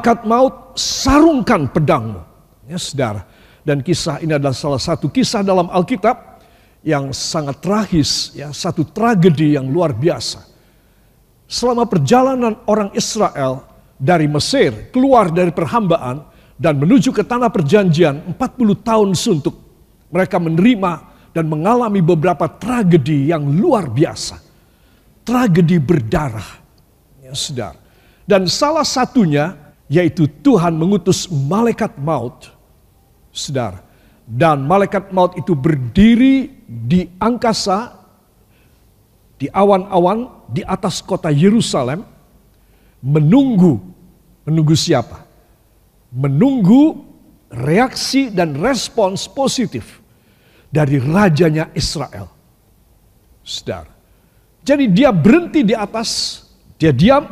malaikat maut sarungkan pedangmu. Ya saudara. Dan kisah ini adalah salah satu kisah dalam Alkitab yang sangat tragis, ya satu tragedi yang luar biasa. Selama perjalanan orang Israel dari Mesir keluar dari perhambaan dan menuju ke tanah perjanjian 40 tahun suntuk, mereka menerima dan mengalami beberapa tragedi yang luar biasa. Tragedi berdarah. Ya, saudara. Dan salah satunya yaitu Tuhan mengutus malaikat maut. Saudara. Dan malaikat maut itu berdiri di angkasa, di awan-awan, di atas kota Yerusalem, menunggu, menunggu siapa? Menunggu reaksi dan respons positif dari rajanya Israel. Saudara. Jadi dia berhenti di atas, dia diam,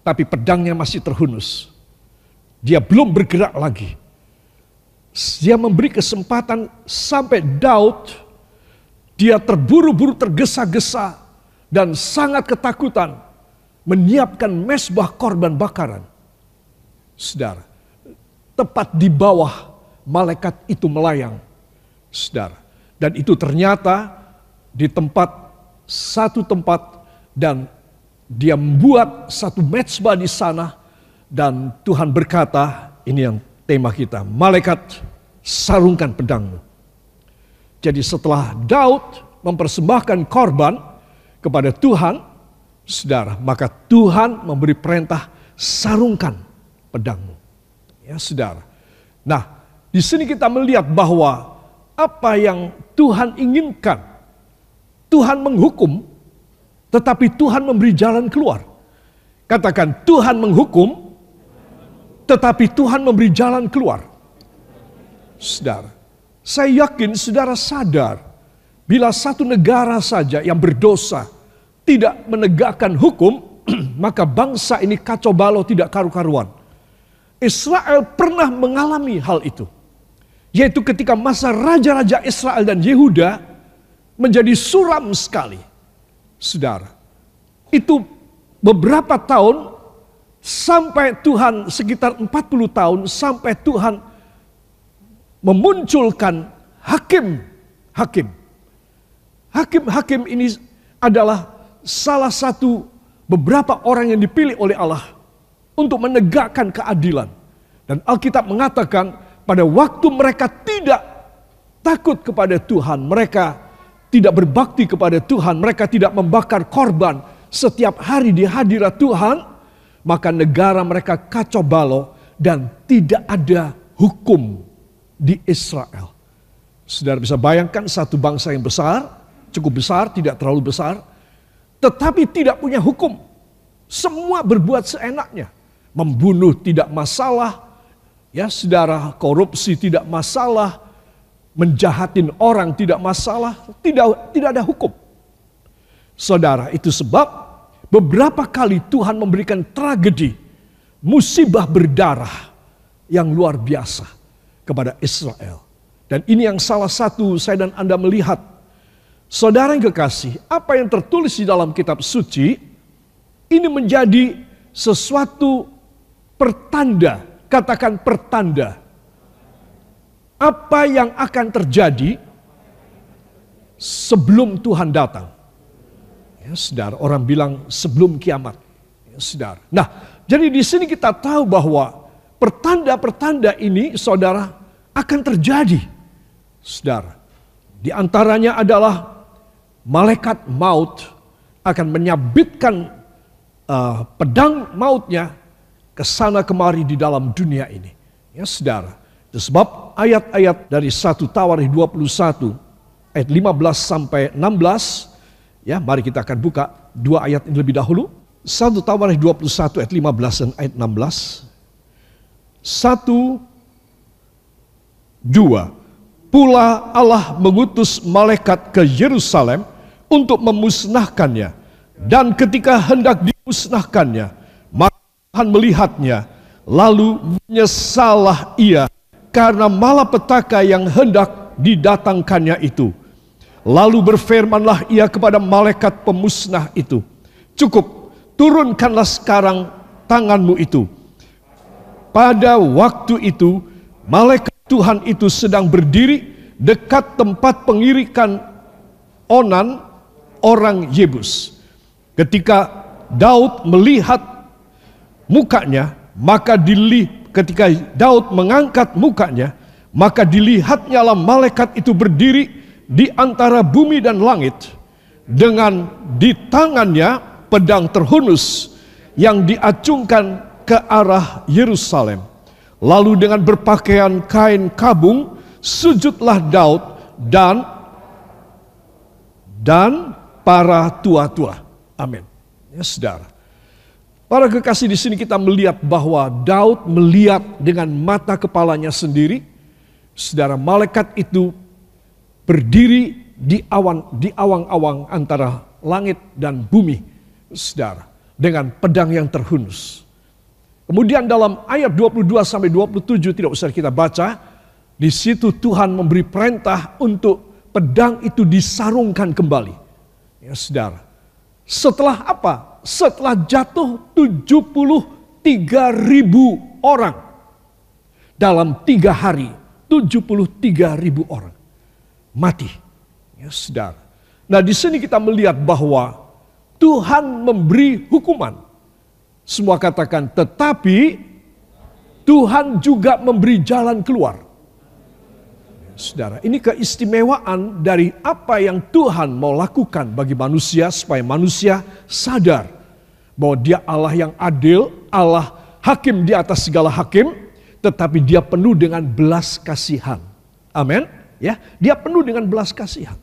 tapi pedangnya masih terhunus. Dia belum bergerak lagi. Dia memberi kesempatan sampai Daud dia terburu-buru tergesa-gesa dan sangat ketakutan menyiapkan mesbah korban bakaran. Saudara, tepat di bawah malaikat itu melayang. Saudara, dan itu ternyata di tempat satu tempat dan dia membuat satu mesbah di sana dan Tuhan berkata, ini yang tema kita, malaikat sarungkan pedangmu. Jadi setelah Daud mempersembahkan korban kepada Tuhan, saudara, maka Tuhan memberi perintah sarungkan pedangmu. Ya, saudara. Nah, di sini kita melihat bahwa apa yang Tuhan inginkan, Tuhan menghukum, tetapi Tuhan memberi jalan keluar. Katakan Tuhan menghukum, tetapi Tuhan memberi jalan keluar. Saudara, saya yakin saudara sadar bila satu negara saja yang berdosa tidak menegakkan hukum, maka bangsa ini kacau balau tidak karu-karuan. Israel pernah mengalami hal itu. Yaitu ketika masa raja-raja Israel dan Yehuda menjadi suram sekali. Saudara, itu beberapa tahun sampai Tuhan sekitar 40 tahun sampai Tuhan memunculkan hakim-hakim. Hakim-hakim ini adalah salah satu beberapa orang yang dipilih oleh Allah untuk menegakkan keadilan. Dan Alkitab mengatakan pada waktu mereka tidak takut kepada Tuhan, mereka tidak berbakti kepada Tuhan, mereka tidak membakar korban setiap hari di hadirat Tuhan, maka negara mereka kacau balau dan tidak ada hukum di Israel. Saudara bisa bayangkan satu bangsa yang besar, cukup besar, tidak terlalu besar, tetapi tidak punya hukum. Semua berbuat seenaknya. Membunuh tidak masalah, ya saudara, korupsi tidak masalah, menjahatin orang tidak masalah, tidak tidak ada hukum. Saudara, itu sebab beberapa kali Tuhan memberikan tragedi, musibah berdarah yang luar biasa kepada Israel. Dan ini yang salah satu saya dan Anda melihat. Saudara yang kekasih, apa yang tertulis di dalam kitab suci ini menjadi sesuatu pertanda, katakan pertanda. Apa yang akan terjadi sebelum Tuhan datang. Ya, saudara, orang bilang sebelum kiamat. Ya, saudara. Nah, jadi di sini kita tahu bahwa Pertanda-pertanda ini saudara akan terjadi. Saudara, di antaranya adalah malaikat maut akan menyabitkan uh, pedang mautnya ke sana kemari di dalam dunia ini. Ya saudara, sebab ayat-ayat dari 1 Tawarikh 21 ayat 15 sampai 16 ya mari kita akan buka dua ayat ini lebih dahulu. 1 Tawarikh 21 ayat 15 dan ayat 16 satu, dua. Pula Allah mengutus malaikat ke Yerusalem untuk memusnahkannya. Dan ketika hendak dimusnahkannya, maka Tuhan melihatnya, lalu menyesalah ia karena malapetaka yang hendak didatangkannya itu. Lalu berfirmanlah ia kepada malaikat pemusnah itu, cukup turunkanlah sekarang tanganmu itu pada waktu itu malaikat Tuhan itu sedang berdiri dekat tempat pengirikan Onan orang Yebus. Ketika Daud melihat mukanya, maka dili ketika Daud mengangkat mukanya, maka dilihatnyalah malaikat itu berdiri di antara bumi dan langit dengan di tangannya pedang terhunus yang diacungkan ke arah Yerusalem. Lalu dengan berpakaian kain kabung, sujudlah Daud dan dan para tua-tua. Amin. Ya, saudara. Para kekasih di sini kita melihat bahwa Daud melihat dengan mata kepalanya sendiri, saudara malaikat itu berdiri di awan di awang-awang antara langit dan bumi, saudara, dengan pedang yang terhunus. Kemudian dalam ayat 22 sampai 27 tidak usah kita baca, di situ Tuhan memberi perintah untuk pedang itu disarungkan kembali. Ya, saudara. Setelah apa? Setelah jatuh 73 ribu orang. Dalam tiga hari, 73 ribu orang. Mati. Ya, saudara. Nah di sini kita melihat bahwa Tuhan memberi hukuman semua katakan, tetapi Tuhan juga memberi jalan keluar. Saudara, ini keistimewaan dari apa yang Tuhan mau lakukan bagi manusia supaya manusia sadar bahwa dia Allah yang adil, Allah hakim di atas segala hakim, tetapi dia penuh dengan belas kasihan. Amin. Ya, dia penuh dengan belas kasihan.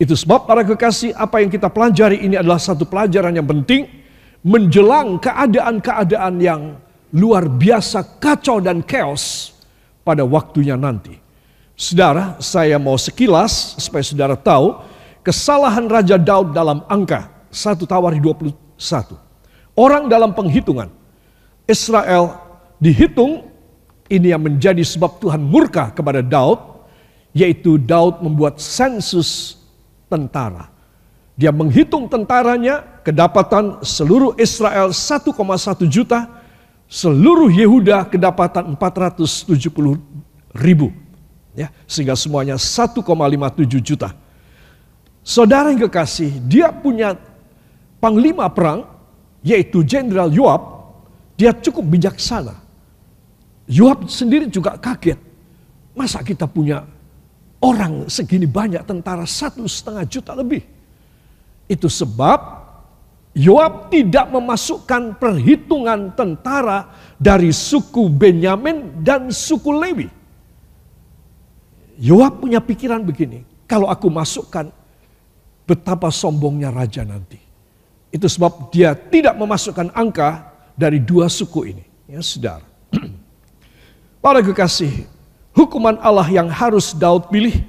Itu sebab para kekasih apa yang kita pelajari ini adalah satu pelajaran yang penting menjelang keadaan-keadaan yang luar biasa kacau dan chaos pada waktunya nanti. Saudara, saya mau sekilas supaya saudara tahu kesalahan Raja Daud dalam angka 1 Tawari 21. Orang dalam penghitungan Israel dihitung ini yang menjadi sebab Tuhan murka kepada Daud yaitu Daud membuat sensus tentara. Dia menghitung tentaranya, kedapatan seluruh Israel 1,1 juta, seluruh Yehuda kedapatan 470 ribu. Ya, sehingga semuanya 1,57 juta. Saudara yang kekasih, dia punya panglima perang, yaitu Jenderal Yoab, dia cukup bijaksana. Yoab sendiri juga kaget. Masa kita punya orang segini banyak tentara satu setengah juta lebih. Itu sebab Yoab tidak memasukkan perhitungan tentara dari suku Benyamin dan suku Lewi. Yoab punya pikiran begini, kalau aku masukkan betapa sombongnya raja nanti. Itu sebab dia tidak memasukkan angka dari dua suku ini. Ya saudara. Para kekasih, hukuman Allah yang harus Daud pilih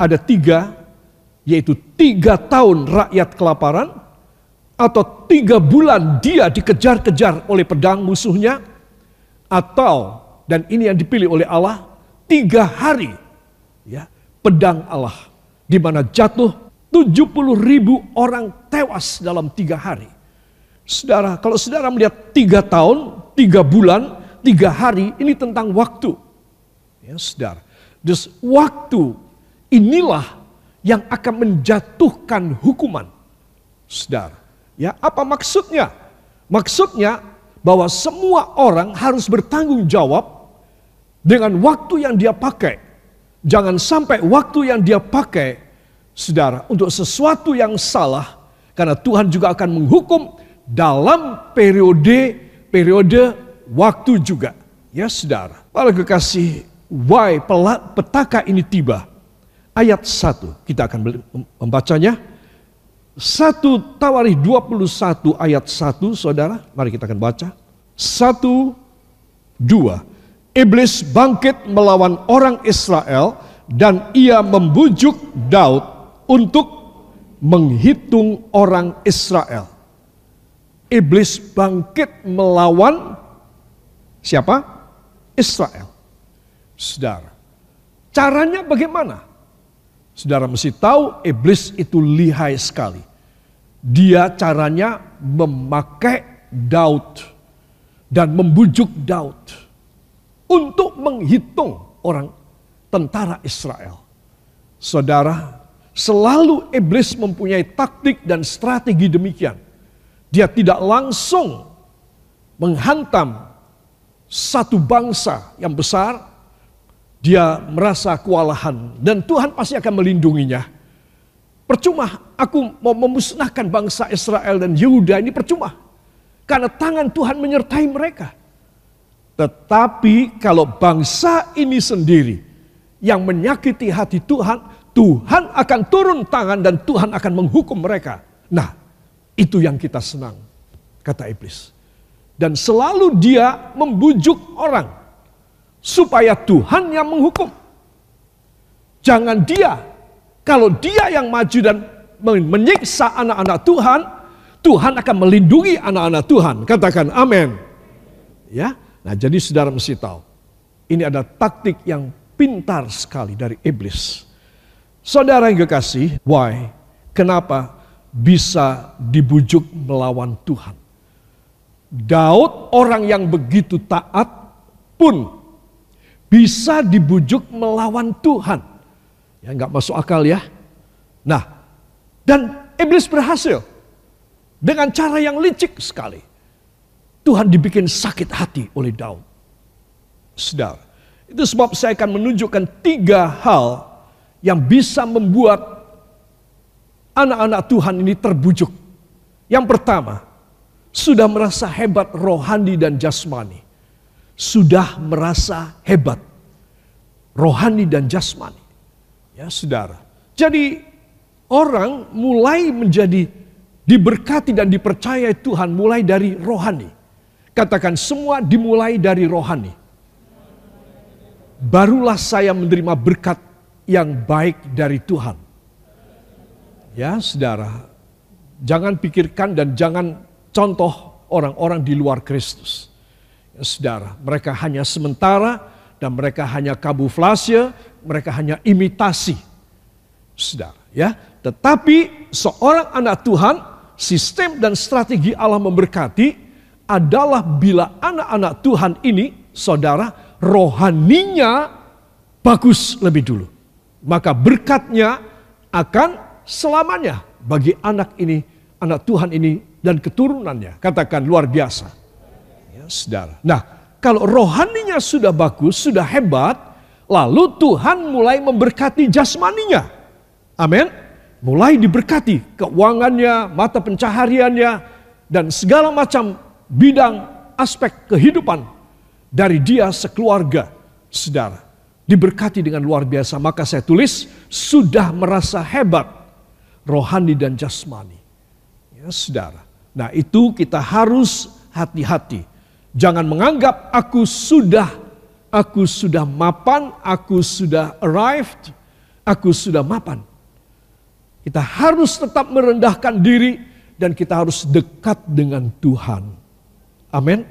ada tiga yaitu tiga tahun rakyat kelaparan, atau tiga bulan dia dikejar-kejar oleh pedang musuhnya, atau dan ini yang dipilih oleh Allah tiga hari ya pedang Allah di mana jatuh 70 ribu orang tewas dalam tiga hari. Saudara, kalau saudara melihat tiga tahun, tiga bulan, tiga hari, ini tentang waktu. Ya, saudara. Dus waktu inilah yang akan menjatuhkan hukuman. Saudara, ya apa maksudnya? Maksudnya bahwa semua orang harus bertanggung jawab dengan waktu yang dia pakai. Jangan sampai waktu yang dia pakai, saudara, untuk sesuatu yang salah, karena Tuhan juga akan menghukum dalam periode periode waktu juga. Ya, saudara. Para kekasih, why petaka ini tiba? ayat 1. Kita akan membacanya. 1 Tawarikh 21 ayat 1, saudara. Mari kita akan baca. 1, 2. Iblis bangkit melawan orang Israel dan ia membujuk Daud untuk menghitung orang Israel. Iblis bangkit melawan siapa? Israel. Saudara. Caranya bagaimana? Saudara mesti tahu iblis itu lihai sekali. Dia caranya memakai Daud dan membujuk Daud. untuk menghitung orang tentara Israel. Saudara, selalu iblis mempunyai taktik dan strategi demikian. Dia tidak langsung menghantam satu bangsa yang besar, dia merasa kewalahan dan Tuhan pasti akan melindunginya. Percuma aku mau memusnahkan bangsa Israel dan Yehuda ini percuma. Karena tangan Tuhan menyertai mereka. Tetapi kalau bangsa ini sendiri yang menyakiti hati Tuhan, Tuhan akan turun tangan dan Tuhan akan menghukum mereka. Nah, itu yang kita senang, kata iblis. Dan selalu dia membujuk orang supaya Tuhan yang menghukum. Jangan dia, kalau dia yang maju dan menyiksa anak-anak Tuhan, Tuhan akan melindungi anak-anak Tuhan. Katakan amin. Ya, nah jadi saudara mesti tahu, ini ada taktik yang pintar sekali dari iblis. Saudara yang kekasih, why? Kenapa bisa dibujuk melawan Tuhan? Daud orang yang begitu taat pun bisa dibujuk melawan Tuhan. Ya nggak masuk akal ya. Nah, dan iblis berhasil dengan cara yang licik sekali. Tuhan dibikin sakit hati oleh Daud. Saudara, itu sebab saya akan menunjukkan tiga hal yang bisa membuat anak-anak Tuhan ini terbujuk. Yang pertama, sudah merasa hebat rohani dan jasmani sudah merasa hebat. Rohani dan jasmani. Ya saudara. Jadi orang mulai menjadi diberkati dan dipercaya Tuhan mulai dari rohani. Katakan semua dimulai dari rohani. Barulah saya menerima berkat yang baik dari Tuhan. Ya saudara, jangan pikirkan dan jangan contoh orang-orang di luar Kristus saudara. Mereka hanya sementara dan mereka hanya kamuflase, mereka hanya imitasi. Saudara, ya. Tetapi seorang anak Tuhan, sistem dan strategi Allah memberkati adalah bila anak-anak Tuhan ini, saudara, rohaninya bagus lebih dulu. Maka berkatnya akan selamanya bagi anak ini, anak Tuhan ini dan keturunannya. Katakan luar biasa saudara. Nah, kalau rohaninya sudah bagus, sudah hebat, lalu Tuhan mulai memberkati jasmaninya. Amin. Mulai diberkati keuangannya, mata pencahariannya, dan segala macam bidang aspek kehidupan dari dia sekeluarga, saudara. Diberkati dengan luar biasa, maka saya tulis sudah merasa hebat rohani dan jasmani. Ya, saudara. Nah, itu kita harus hati-hati Jangan menganggap aku sudah aku sudah mapan, aku sudah arrived, aku sudah mapan. Kita harus tetap merendahkan diri dan kita harus dekat dengan Tuhan. Amin.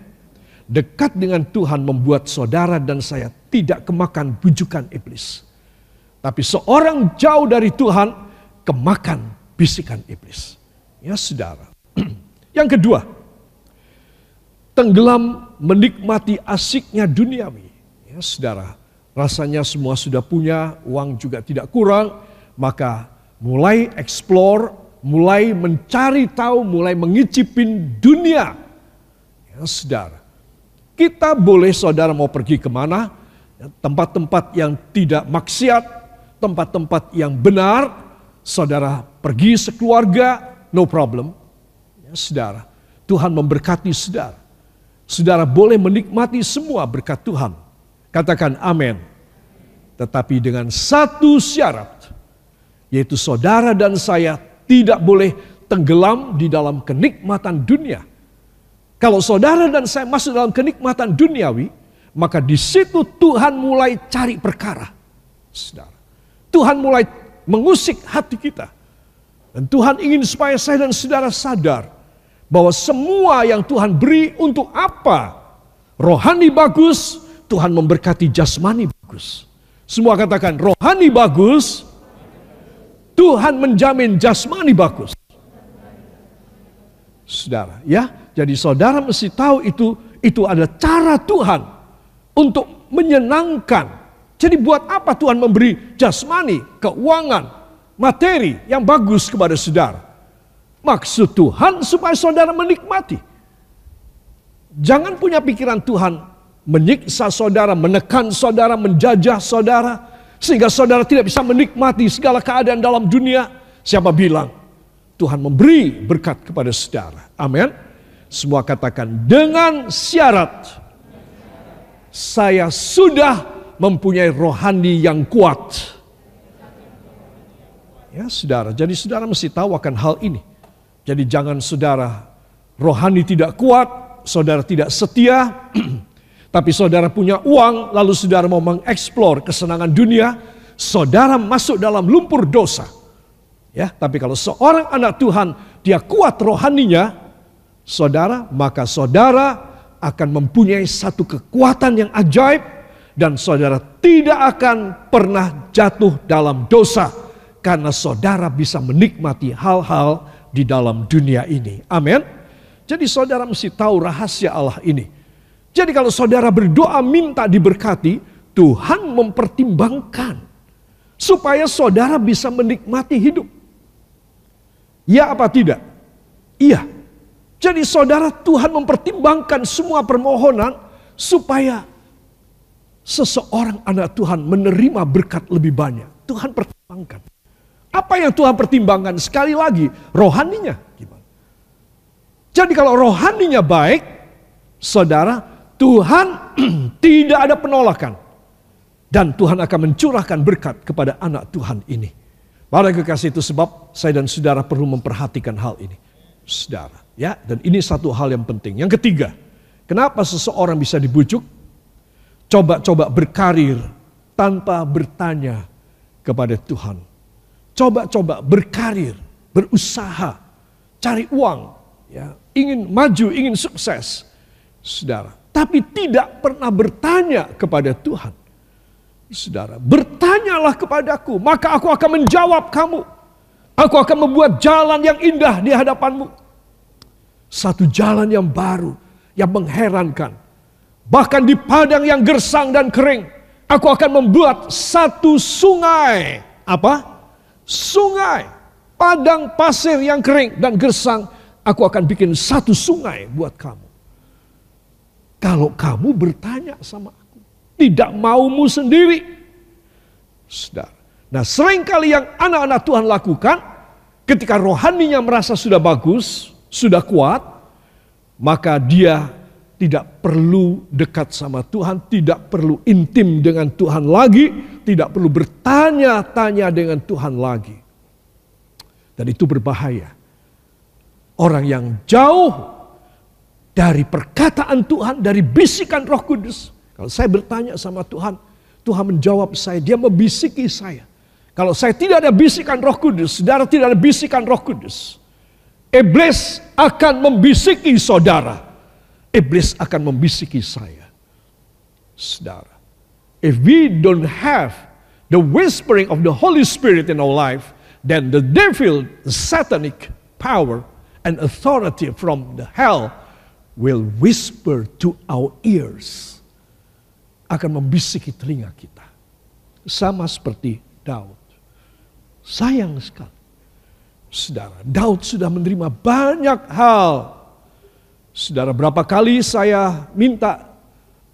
Dekat dengan Tuhan membuat saudara dan saya tidak kemakan bujukan iblis. Tapi seorang jauh dari Tuhan kemakan bisikan iblis. Ya saudara. Yang kedua, tenggelam menikmati asiknya duniawi. Ya, saudara, rasanya semua sudah punya, uang juga tidak kurang, maka mulai explore, mulai mencari tahu, mulai mengicipin dunia. Ya, saudara, kita boleh saudara mau pergi ke mana, ya, tempat-tempat yang tidak maksiat, tempat-tempat yang benar, saudara pergi sekeluarga, no problem. Ya, saudara, Tuhan memberkati saudara. Saudara boleh menikmati semua berkat Tuhan. Katakan amin. Tetapi dengan satu syarat, yaitu saudara dan saya tidak boleh tenggelam di dalam kenikmatan dunia. Kalau saudara dan saya masuk dalam kenikmatan duniawi, maka di situ Tuhan mulai cari perkara. Saudara. Tuhan mulai mengusik hati kita. Dan Tuhan ingin supaya saya dan saudara sadar bahwa semua yang Tuhan beri untuk apa? Rohani bagus, Tuhan memberkati jasmani bagus. Semua katakan rohani bagus, Tuhan menjamin jasmani bagus. Saudara, ya. Jadi saudara mesti tahu itu itu adalah cara Tuhan untuk menyenangkan. Jadi buat apa Tuhan memberi jasmani, keuangan, materi yang bagus kepada saudara? Maksud Tuhan supaya saudara menikmati. Jangan punya pikiran Tuhan menyiksa saudara, menekan saudara, menjajah saudara, sehingga saudara tidak bisa menikmati segala keadaan dalam dunia. Siapa bilang Tuhan memberi berkat kepada saudara? Amin. Semua katakan dengan syarat saya sudah mempunyai rohani yang kuat. Ya, saudara. Jadi saudara mesti tahu akan hal ini. Jadi jangan saudara rohani tidak kuat, saudara tidak setia, tapi saudara punya uang, lalu saudara mau mengeksplor kesenangan dunia, saudara masuk dalam lumpur dosa. Ya, tapi kalau seorang anak Tuhan dia kuat rohaninya, saudara, maka saudara akan mempunyai satu kekuatan yang ajaib dan saudara tidak akan pernah jatuh dalam dosa karena saudara bisa menikmati hal-hal di dalam dunia ini. Amin. Jadi saudara mesti tahu rahasia Allah ini. Jadi kalau saudara berdoa minta diberkati, Tuhan mempertimbangkan supaya saudara bisa menikmati hidup. Ya apa tidak? Iya. Jadi saudara Tuhan mempertimbangkan semua permohonan supaya seseorang anak Tuhan menerima berkat lebih banyak. Tuhan pertimbangkan. Apa yang Tuhan pertimbangkan? Sekali lagi, rohaninya? Jadi kalau rohaninya baik, saudara, Tuhan tidak ada penolakan. Dan Tuhan akan mencurahkan berkat kepada anak Tuhan ini. Para kekasih itu sebab saya dan saudara perlu memperhatikan hal ini. Saudara, ya, dan ini satu hal yang penting. Yang ketiga, kenapa seseorang bisa dibujuk? Coba-coba berkarir tanpa bertanya kepada Tuhan. Coba-coba berkarir, berusaha, cari uang, ya, ingin maju, ingin sukses. Saudara, tapi tidak pernah bertanya kepada Tuhan. Saudara, bertanyalah kepadaku, maka aku akan menjawab kamu. Aku akan membuat jalan yang indah di hadapanmu. Satu jalan yang baru, yang mengherankan. Bahkan di padang yang gersang dan kering, aku akan membuat satu sungai. Apa? Sungai, padang pasir yang kering dan gersang, aku akan bikin satu sungai buat kamu. Kalau kamu bertanya sama aku, tidak maumu sendiri. Saudara. Nah sering kali yang anak-anak Tuhan lakukan, ketika rohaninya merasa sudah bagus, sudah kuat, maka dia tidak perlu dekat sama Tuhan, tidak perlu intim dengan Tuhan lagi, tidak perlu bertanya-tanya dengan Tuhan lagi. Dan itu berbahaya. Orang yang jauh dari perkataan Tuhan, dari bisikan Roh Kudus. Kalau saya bertanya sama Tuhan, Tuhan menjawab saya, dia membisiki saya. Kalau saya tidak ada bisikan Roh Kudus, saudara tidak ada bisikan Roh Kudus. Iblis akan membisiki saudara iblis akan membisiki saya. Saudara, if we don't have the whispering of the Holy Spirit in our life, then the devil, the satanic power and authority from the hell will whisper to our ears. Akan membisiki telinga kita. Sama seperti Daud. Sayang sekali. Saudara, Daud sudah menerima banyak hal Saudara, berapa kali saya minta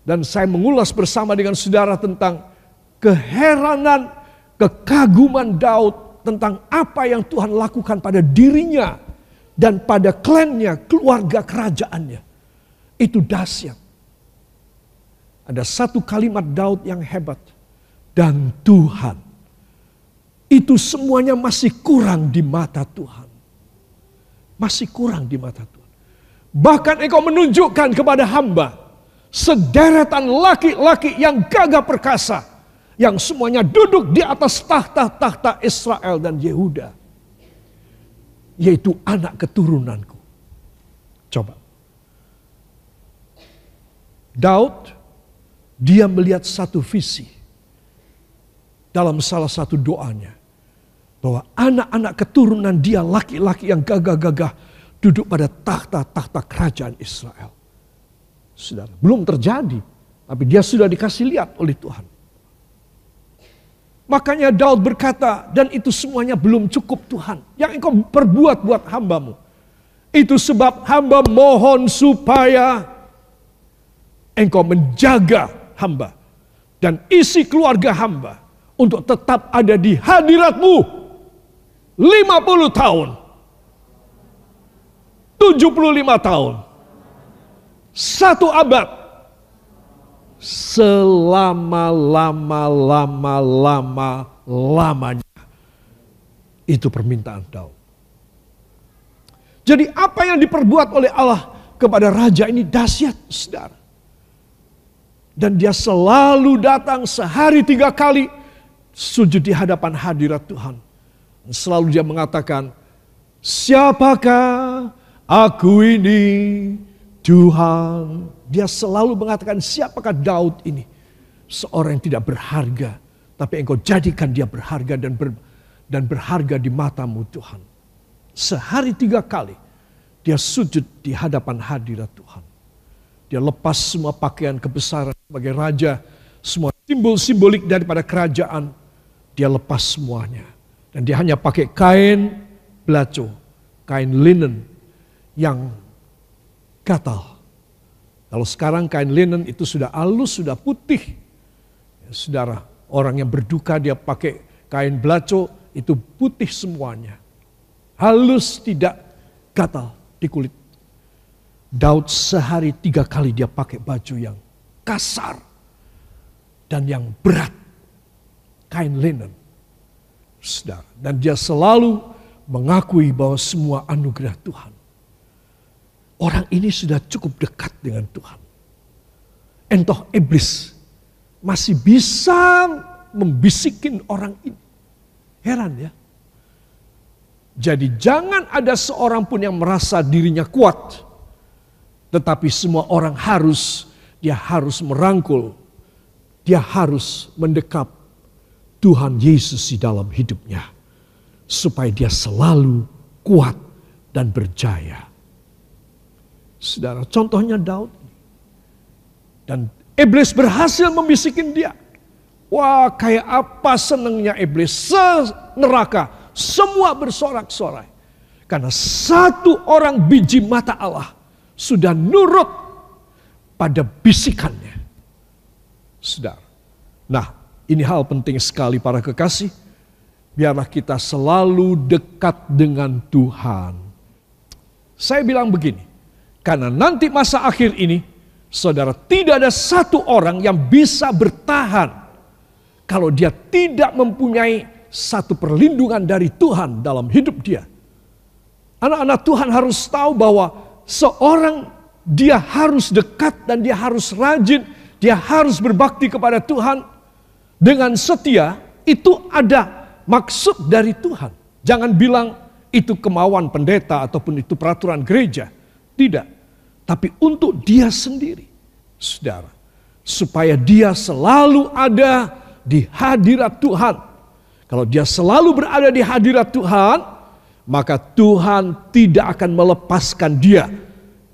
dan saya mengulas bersama dengan saudara tentang keheranan, kekaguman Daud tentang apa yang Tuhan lakukan pada dirinya dan pada klannya, keluarga kerajaannya. Itu dahsyat. Ada satu kalimat Daud yang hebat. Dan Tuhan. Itu semuanya masih kurang di mata Tuhan. Masih kurang di mata Tuhan. Bahkan engkau menunjukkan kepada hamba sederetan laki-laki yang gagah perkasa yang semuanya duduk di atas tahta-tahta Israel dan Yehuda yaitu anak keturunanku. Coba. Daud dia melihat satu visi dalam salah satu doanya bahwa anak-anak keturunan dia laki-laki yang gagah-gagah duduk pada tahta-tahta kerajaan Israel. Saudara, belum terjadi. Tapi dia sudah dikasih lihat oleh Tuhan. Makanya Daud berkata, dan itu semuanya belum cukup Tuhan. Yang engkau perbuat buat hambamu. Itu sebab hamba mohon supaya engkau menjaga hamba. Dan isi keluarga hamba untuk tetap ada di hadiratmu 50 tahun. 75 tahun. Satu abad. Selama-lama-lama-lama-lamanya. Itu permintaan Daud. Jadi apa yang diperbuat oleh Allah kepada raja ini dahsyat, saudara. Dan dia selalu datang sehari tiga kali sujud di hadapan hadirat Tuhan. Selalu dia mengatakan, siapakah aku ini Tuhan. Dia selalu mengatakan siapakah Daud ini. Seorang yang tidak berharga. Tapi engkau jadikan dia berharga dan, ber, dan berharga di matamu Tuhan. Sehari tiga kali dia sujud di hadapan hadirat Tuhan. Dia lepas semua pakaian kebesaran sebagai raja. Semua simbol simbolik daripada kerajaan dia lepas semuanya. Dan dia hanya pakai kain belaco, kain linen yang gatal. Kalau sekarang kain linen itu sudah halus, sudah putih. Ya, saudara, orang yang berduka dia pakai kain belaco itu putih semuanya. Halus tidak gatal di kulit. Daud sehari tiga kali dia pakai baju yang kasar dan yang berat kain linen. Saudara. Dan dia selalu mengakui bahwa semua anugerah Tuhan. Orang ini sudah cukup dekat dengan Tuhan. Entoh iblis masih bisa membisikin orang ini. Heran ya. Jadi jangan ada seorang pun yang merasa dirinya kuat. Tetapi semua orang harus, dia harus merangkul. Dia harus mendekap Tuhan Yesus di dalam hidupnya. Supaya dia selalu kuat dan berjaya. Saudara, contohnya Daud. Dan iblis berhasil membisikin dia. Wah, kayak apa senangnya iblis. Seneraka, semua bersorak-sorai. Karena satu orang biji mata Allah sudah nurut pada bisikannya. Saudara. Nah, ini hal penting sekali para kekasih. Biarlah kita selalu dekat dengan Tuhan. Saya bilang begini, karena nanti masa akhir ini, saudara tidak ada satu orang yang bisa bertahan kalau dia tidak mempunyai satu perlindungan dari Tuhan dalam hidup dia. Anak-anak Tuhan harus tahu bahwa seorang dia harus dekat dan dia harus rajin, dia harus berbakti kepada Tuhan dengan setia itu ada maksud dari Tuhan. Jangan bilang itu kemauan pendeta ataupun itu peraturan gereja. Tidak. Tapi untuk dia sendiri. Saudara. Supaya dia selalu ada di hadirat Tuhan. Kalau dia selalu berada di hadirat Tuhan, maka Tuhan tidak akan melepaskan dia.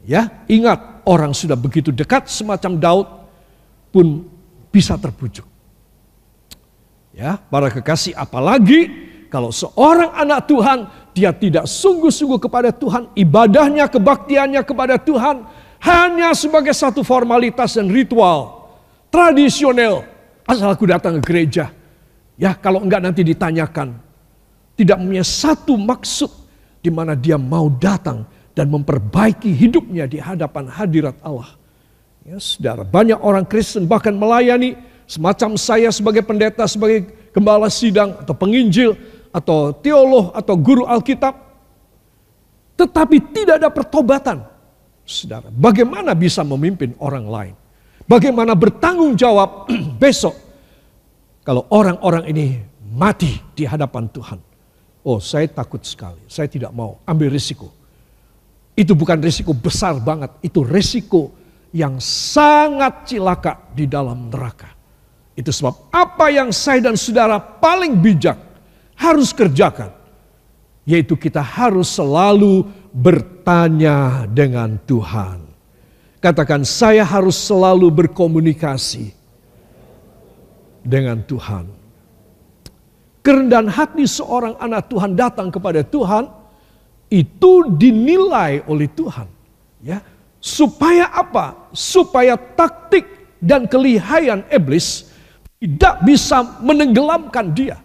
Ya, ingat orang sudah begitu dekat semacam Daud pun bisa terbujuk. Ya, para kekasih apalagi kalau seorang anak Tuhan dia tidak sungguh-sungguh kepada Tuhan, ibadahnya, kebaktiannya kepada Tuhan hanya sebagai satu formalitas dan ritual tradisional. Asal aku datang ke gereja. Ya, kalau enggak nanti ditanyakan. Tidak punya satu maksud di mana dia mau datang dan memperbaiki hidupnya di hadapan hadirat Allah. Ya, saudara, banyak orang Kristen bahkan melayani Semacam saya sebagai pendeta, sebagai gembala sidang atau penginjil atau teolog atau guru Alkitab. Tetapi tidak ada pertobatan. Saudara, bagaimana bisa memimpin orang lain? Bagaimana bertanggung jawab besok kalau orang-orang ini mati di hadapan Tuhan? Oh, saya takut sekali. Saya tidak mau ambil risiko. Itu bukan risiko besar banget, itu risiko yang sangat cilaka di dalam neraka. Itu sebab apa yang saya dan saudara paling bijak harus kerjakan. Yaitu kita harus selalu bertanya dengan Tuhan. Katakan, saya harus selalu berkomunikasi dengan Tuhan. Kerendahan hati seorang anak Tuhan datang kepada Tuhan itu dinilai oleh Tuhan. Ya, supaya apa? Supaya taktik dan kelihayan iblis tidak bisa menenggelamkan dia.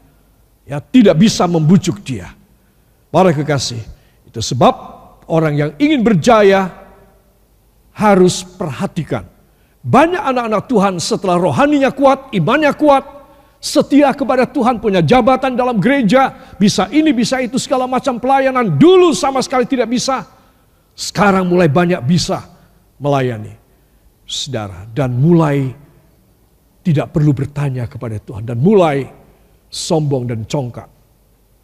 Ya, tidak bisa membujuk dia. Para kekasih, itu sebab orang yang ingin berjaya harus perhatikan banyak anak-anak Tuhan setelah rohaninya kuat, imannya kuat, setia kepada Tuhan, punya jabatan dalam gereja, bisa ini, bisa itu, segala macam pelayanan. Dulu sama sekali tidak bisa, sekarang mulai banyak bisa melayani. Saudara, dan mulai tidak perlu bertanya kepada Tuhan, dan mulai sombong dan congkak.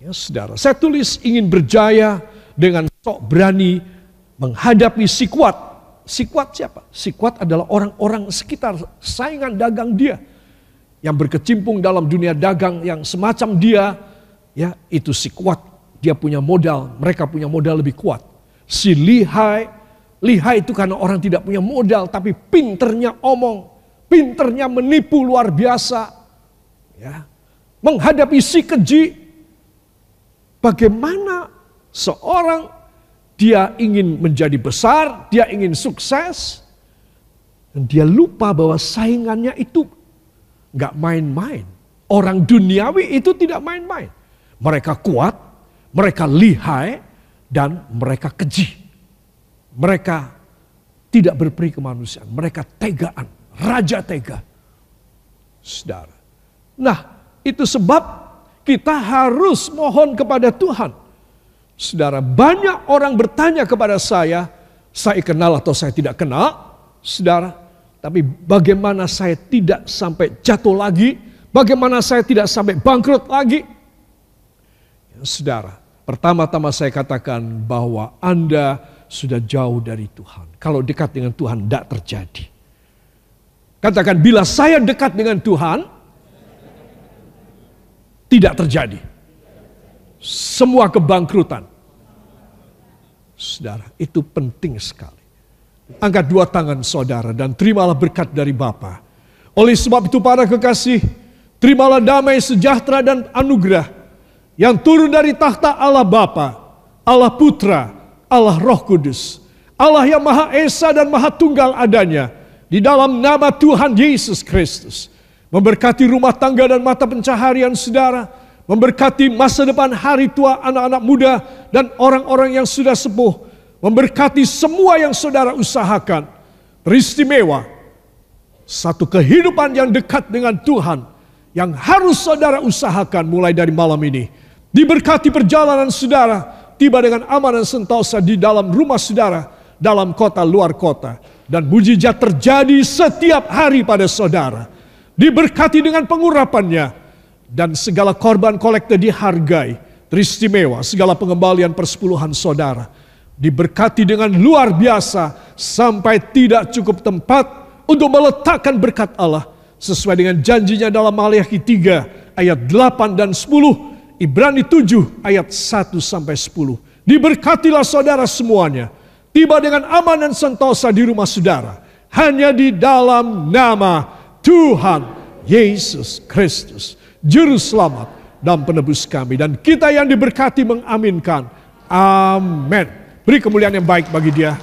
Ya saudara, saya tulis ingin berjaya dengan sok berani menghadapi si kuat Si kuat siapa? Si kuat adalah orang-orang sekitar saingan dagang dia. Yang berkecimpung dalam dunia dagang yang semacam dia. Ya itu si kuat. Dia punya modal, mereka punya modal lebih kuat. Si lihai, lihai itu karena orang tidak punya modal. Tapi pinternya omong, pinternya menipu luar biasa. Ya, menghadapi si keji. Bagaimana seorang dia ingin menjadi besar, dia ingin sukses. Dan dia lupa bahwa saingannya itu nggak main-main. Orang duniawi itu tidak main-main. Mereka kuat, mereka lihai, dan mereka keji. Mereka tidak berperi kemanusiaan. Mereka tegaan, raja tega. Saudara. Nah, itu sebab kita harus mohon kepada Tuhan Saudara, banyak orang bertanya kepada saya, saya kenal atau saya tidak kenal, saudara. Tapi bagaimana saya tidak sampai jatuh lagi, bagaimana saya tidak sampai bangkrut lagi. Ya, saudara, pertama-tama saya katakan bahwa Anda sudah jauh dari Tuhan. Kalau dekat dengan Tuhan tidak terjadi. Katakan bila saya dekat dengan Tuhan, tidak terjadi. Semua kebangkrutan, Saudara, itu penting sekali. Angkat dua tangan saudara dan terimalah berkat dari Bapa. Oleh sebab itu para kekasih, terimalah damai sejahtera dan anugerah yang turun dari tahta Allah Bapa, Allah Putra, Allah Roh Kudus, Allah yang Maha Esa dan Maha Tunggal adanya di dalam nama Tuhan Yesus Kristus. Memberkati rumah tangga dan mata pencaharian saudara, memberkati masa depan hari tua anak-anak muda dan orang-orang yang sudah sepuh, memberkati semua yang saudara usahakan. Teristimewa, satu kehidupan yang dekat dengan Tuhan yang harus saudara usahakan mulai dari malam ini. Diberkati perjalanan saudara, tiba dengan aman dan sentosa di dalam rumah saudara, dalam kota luar kota. Dan mujizat terjadi setiap hari pada saudara. Diberkati dengan pengurapannya, dan segala korban kolekte dihargai, teristimewa, segala pengembalian persepuluhan saudara. Diberkati dengan luar biasa sampai tidak cukup tempat untuk meletakkan berkat Allah. Sesuai dengan janjinya dalam Maliaki 3 ayat 8 dan 10, Ibrani 7 ayat 1 sampai 10. Diberkatilah saudara semuanya, tiba dengan aman dan sentosa di rumah saudara, hanya di dalam nama Tuhan Yesus Kristus juru selamat dan penebus kami. Dan kita yang diberkati mengaminkan. Amin. Beri kemuliaan yang baik bagi dia.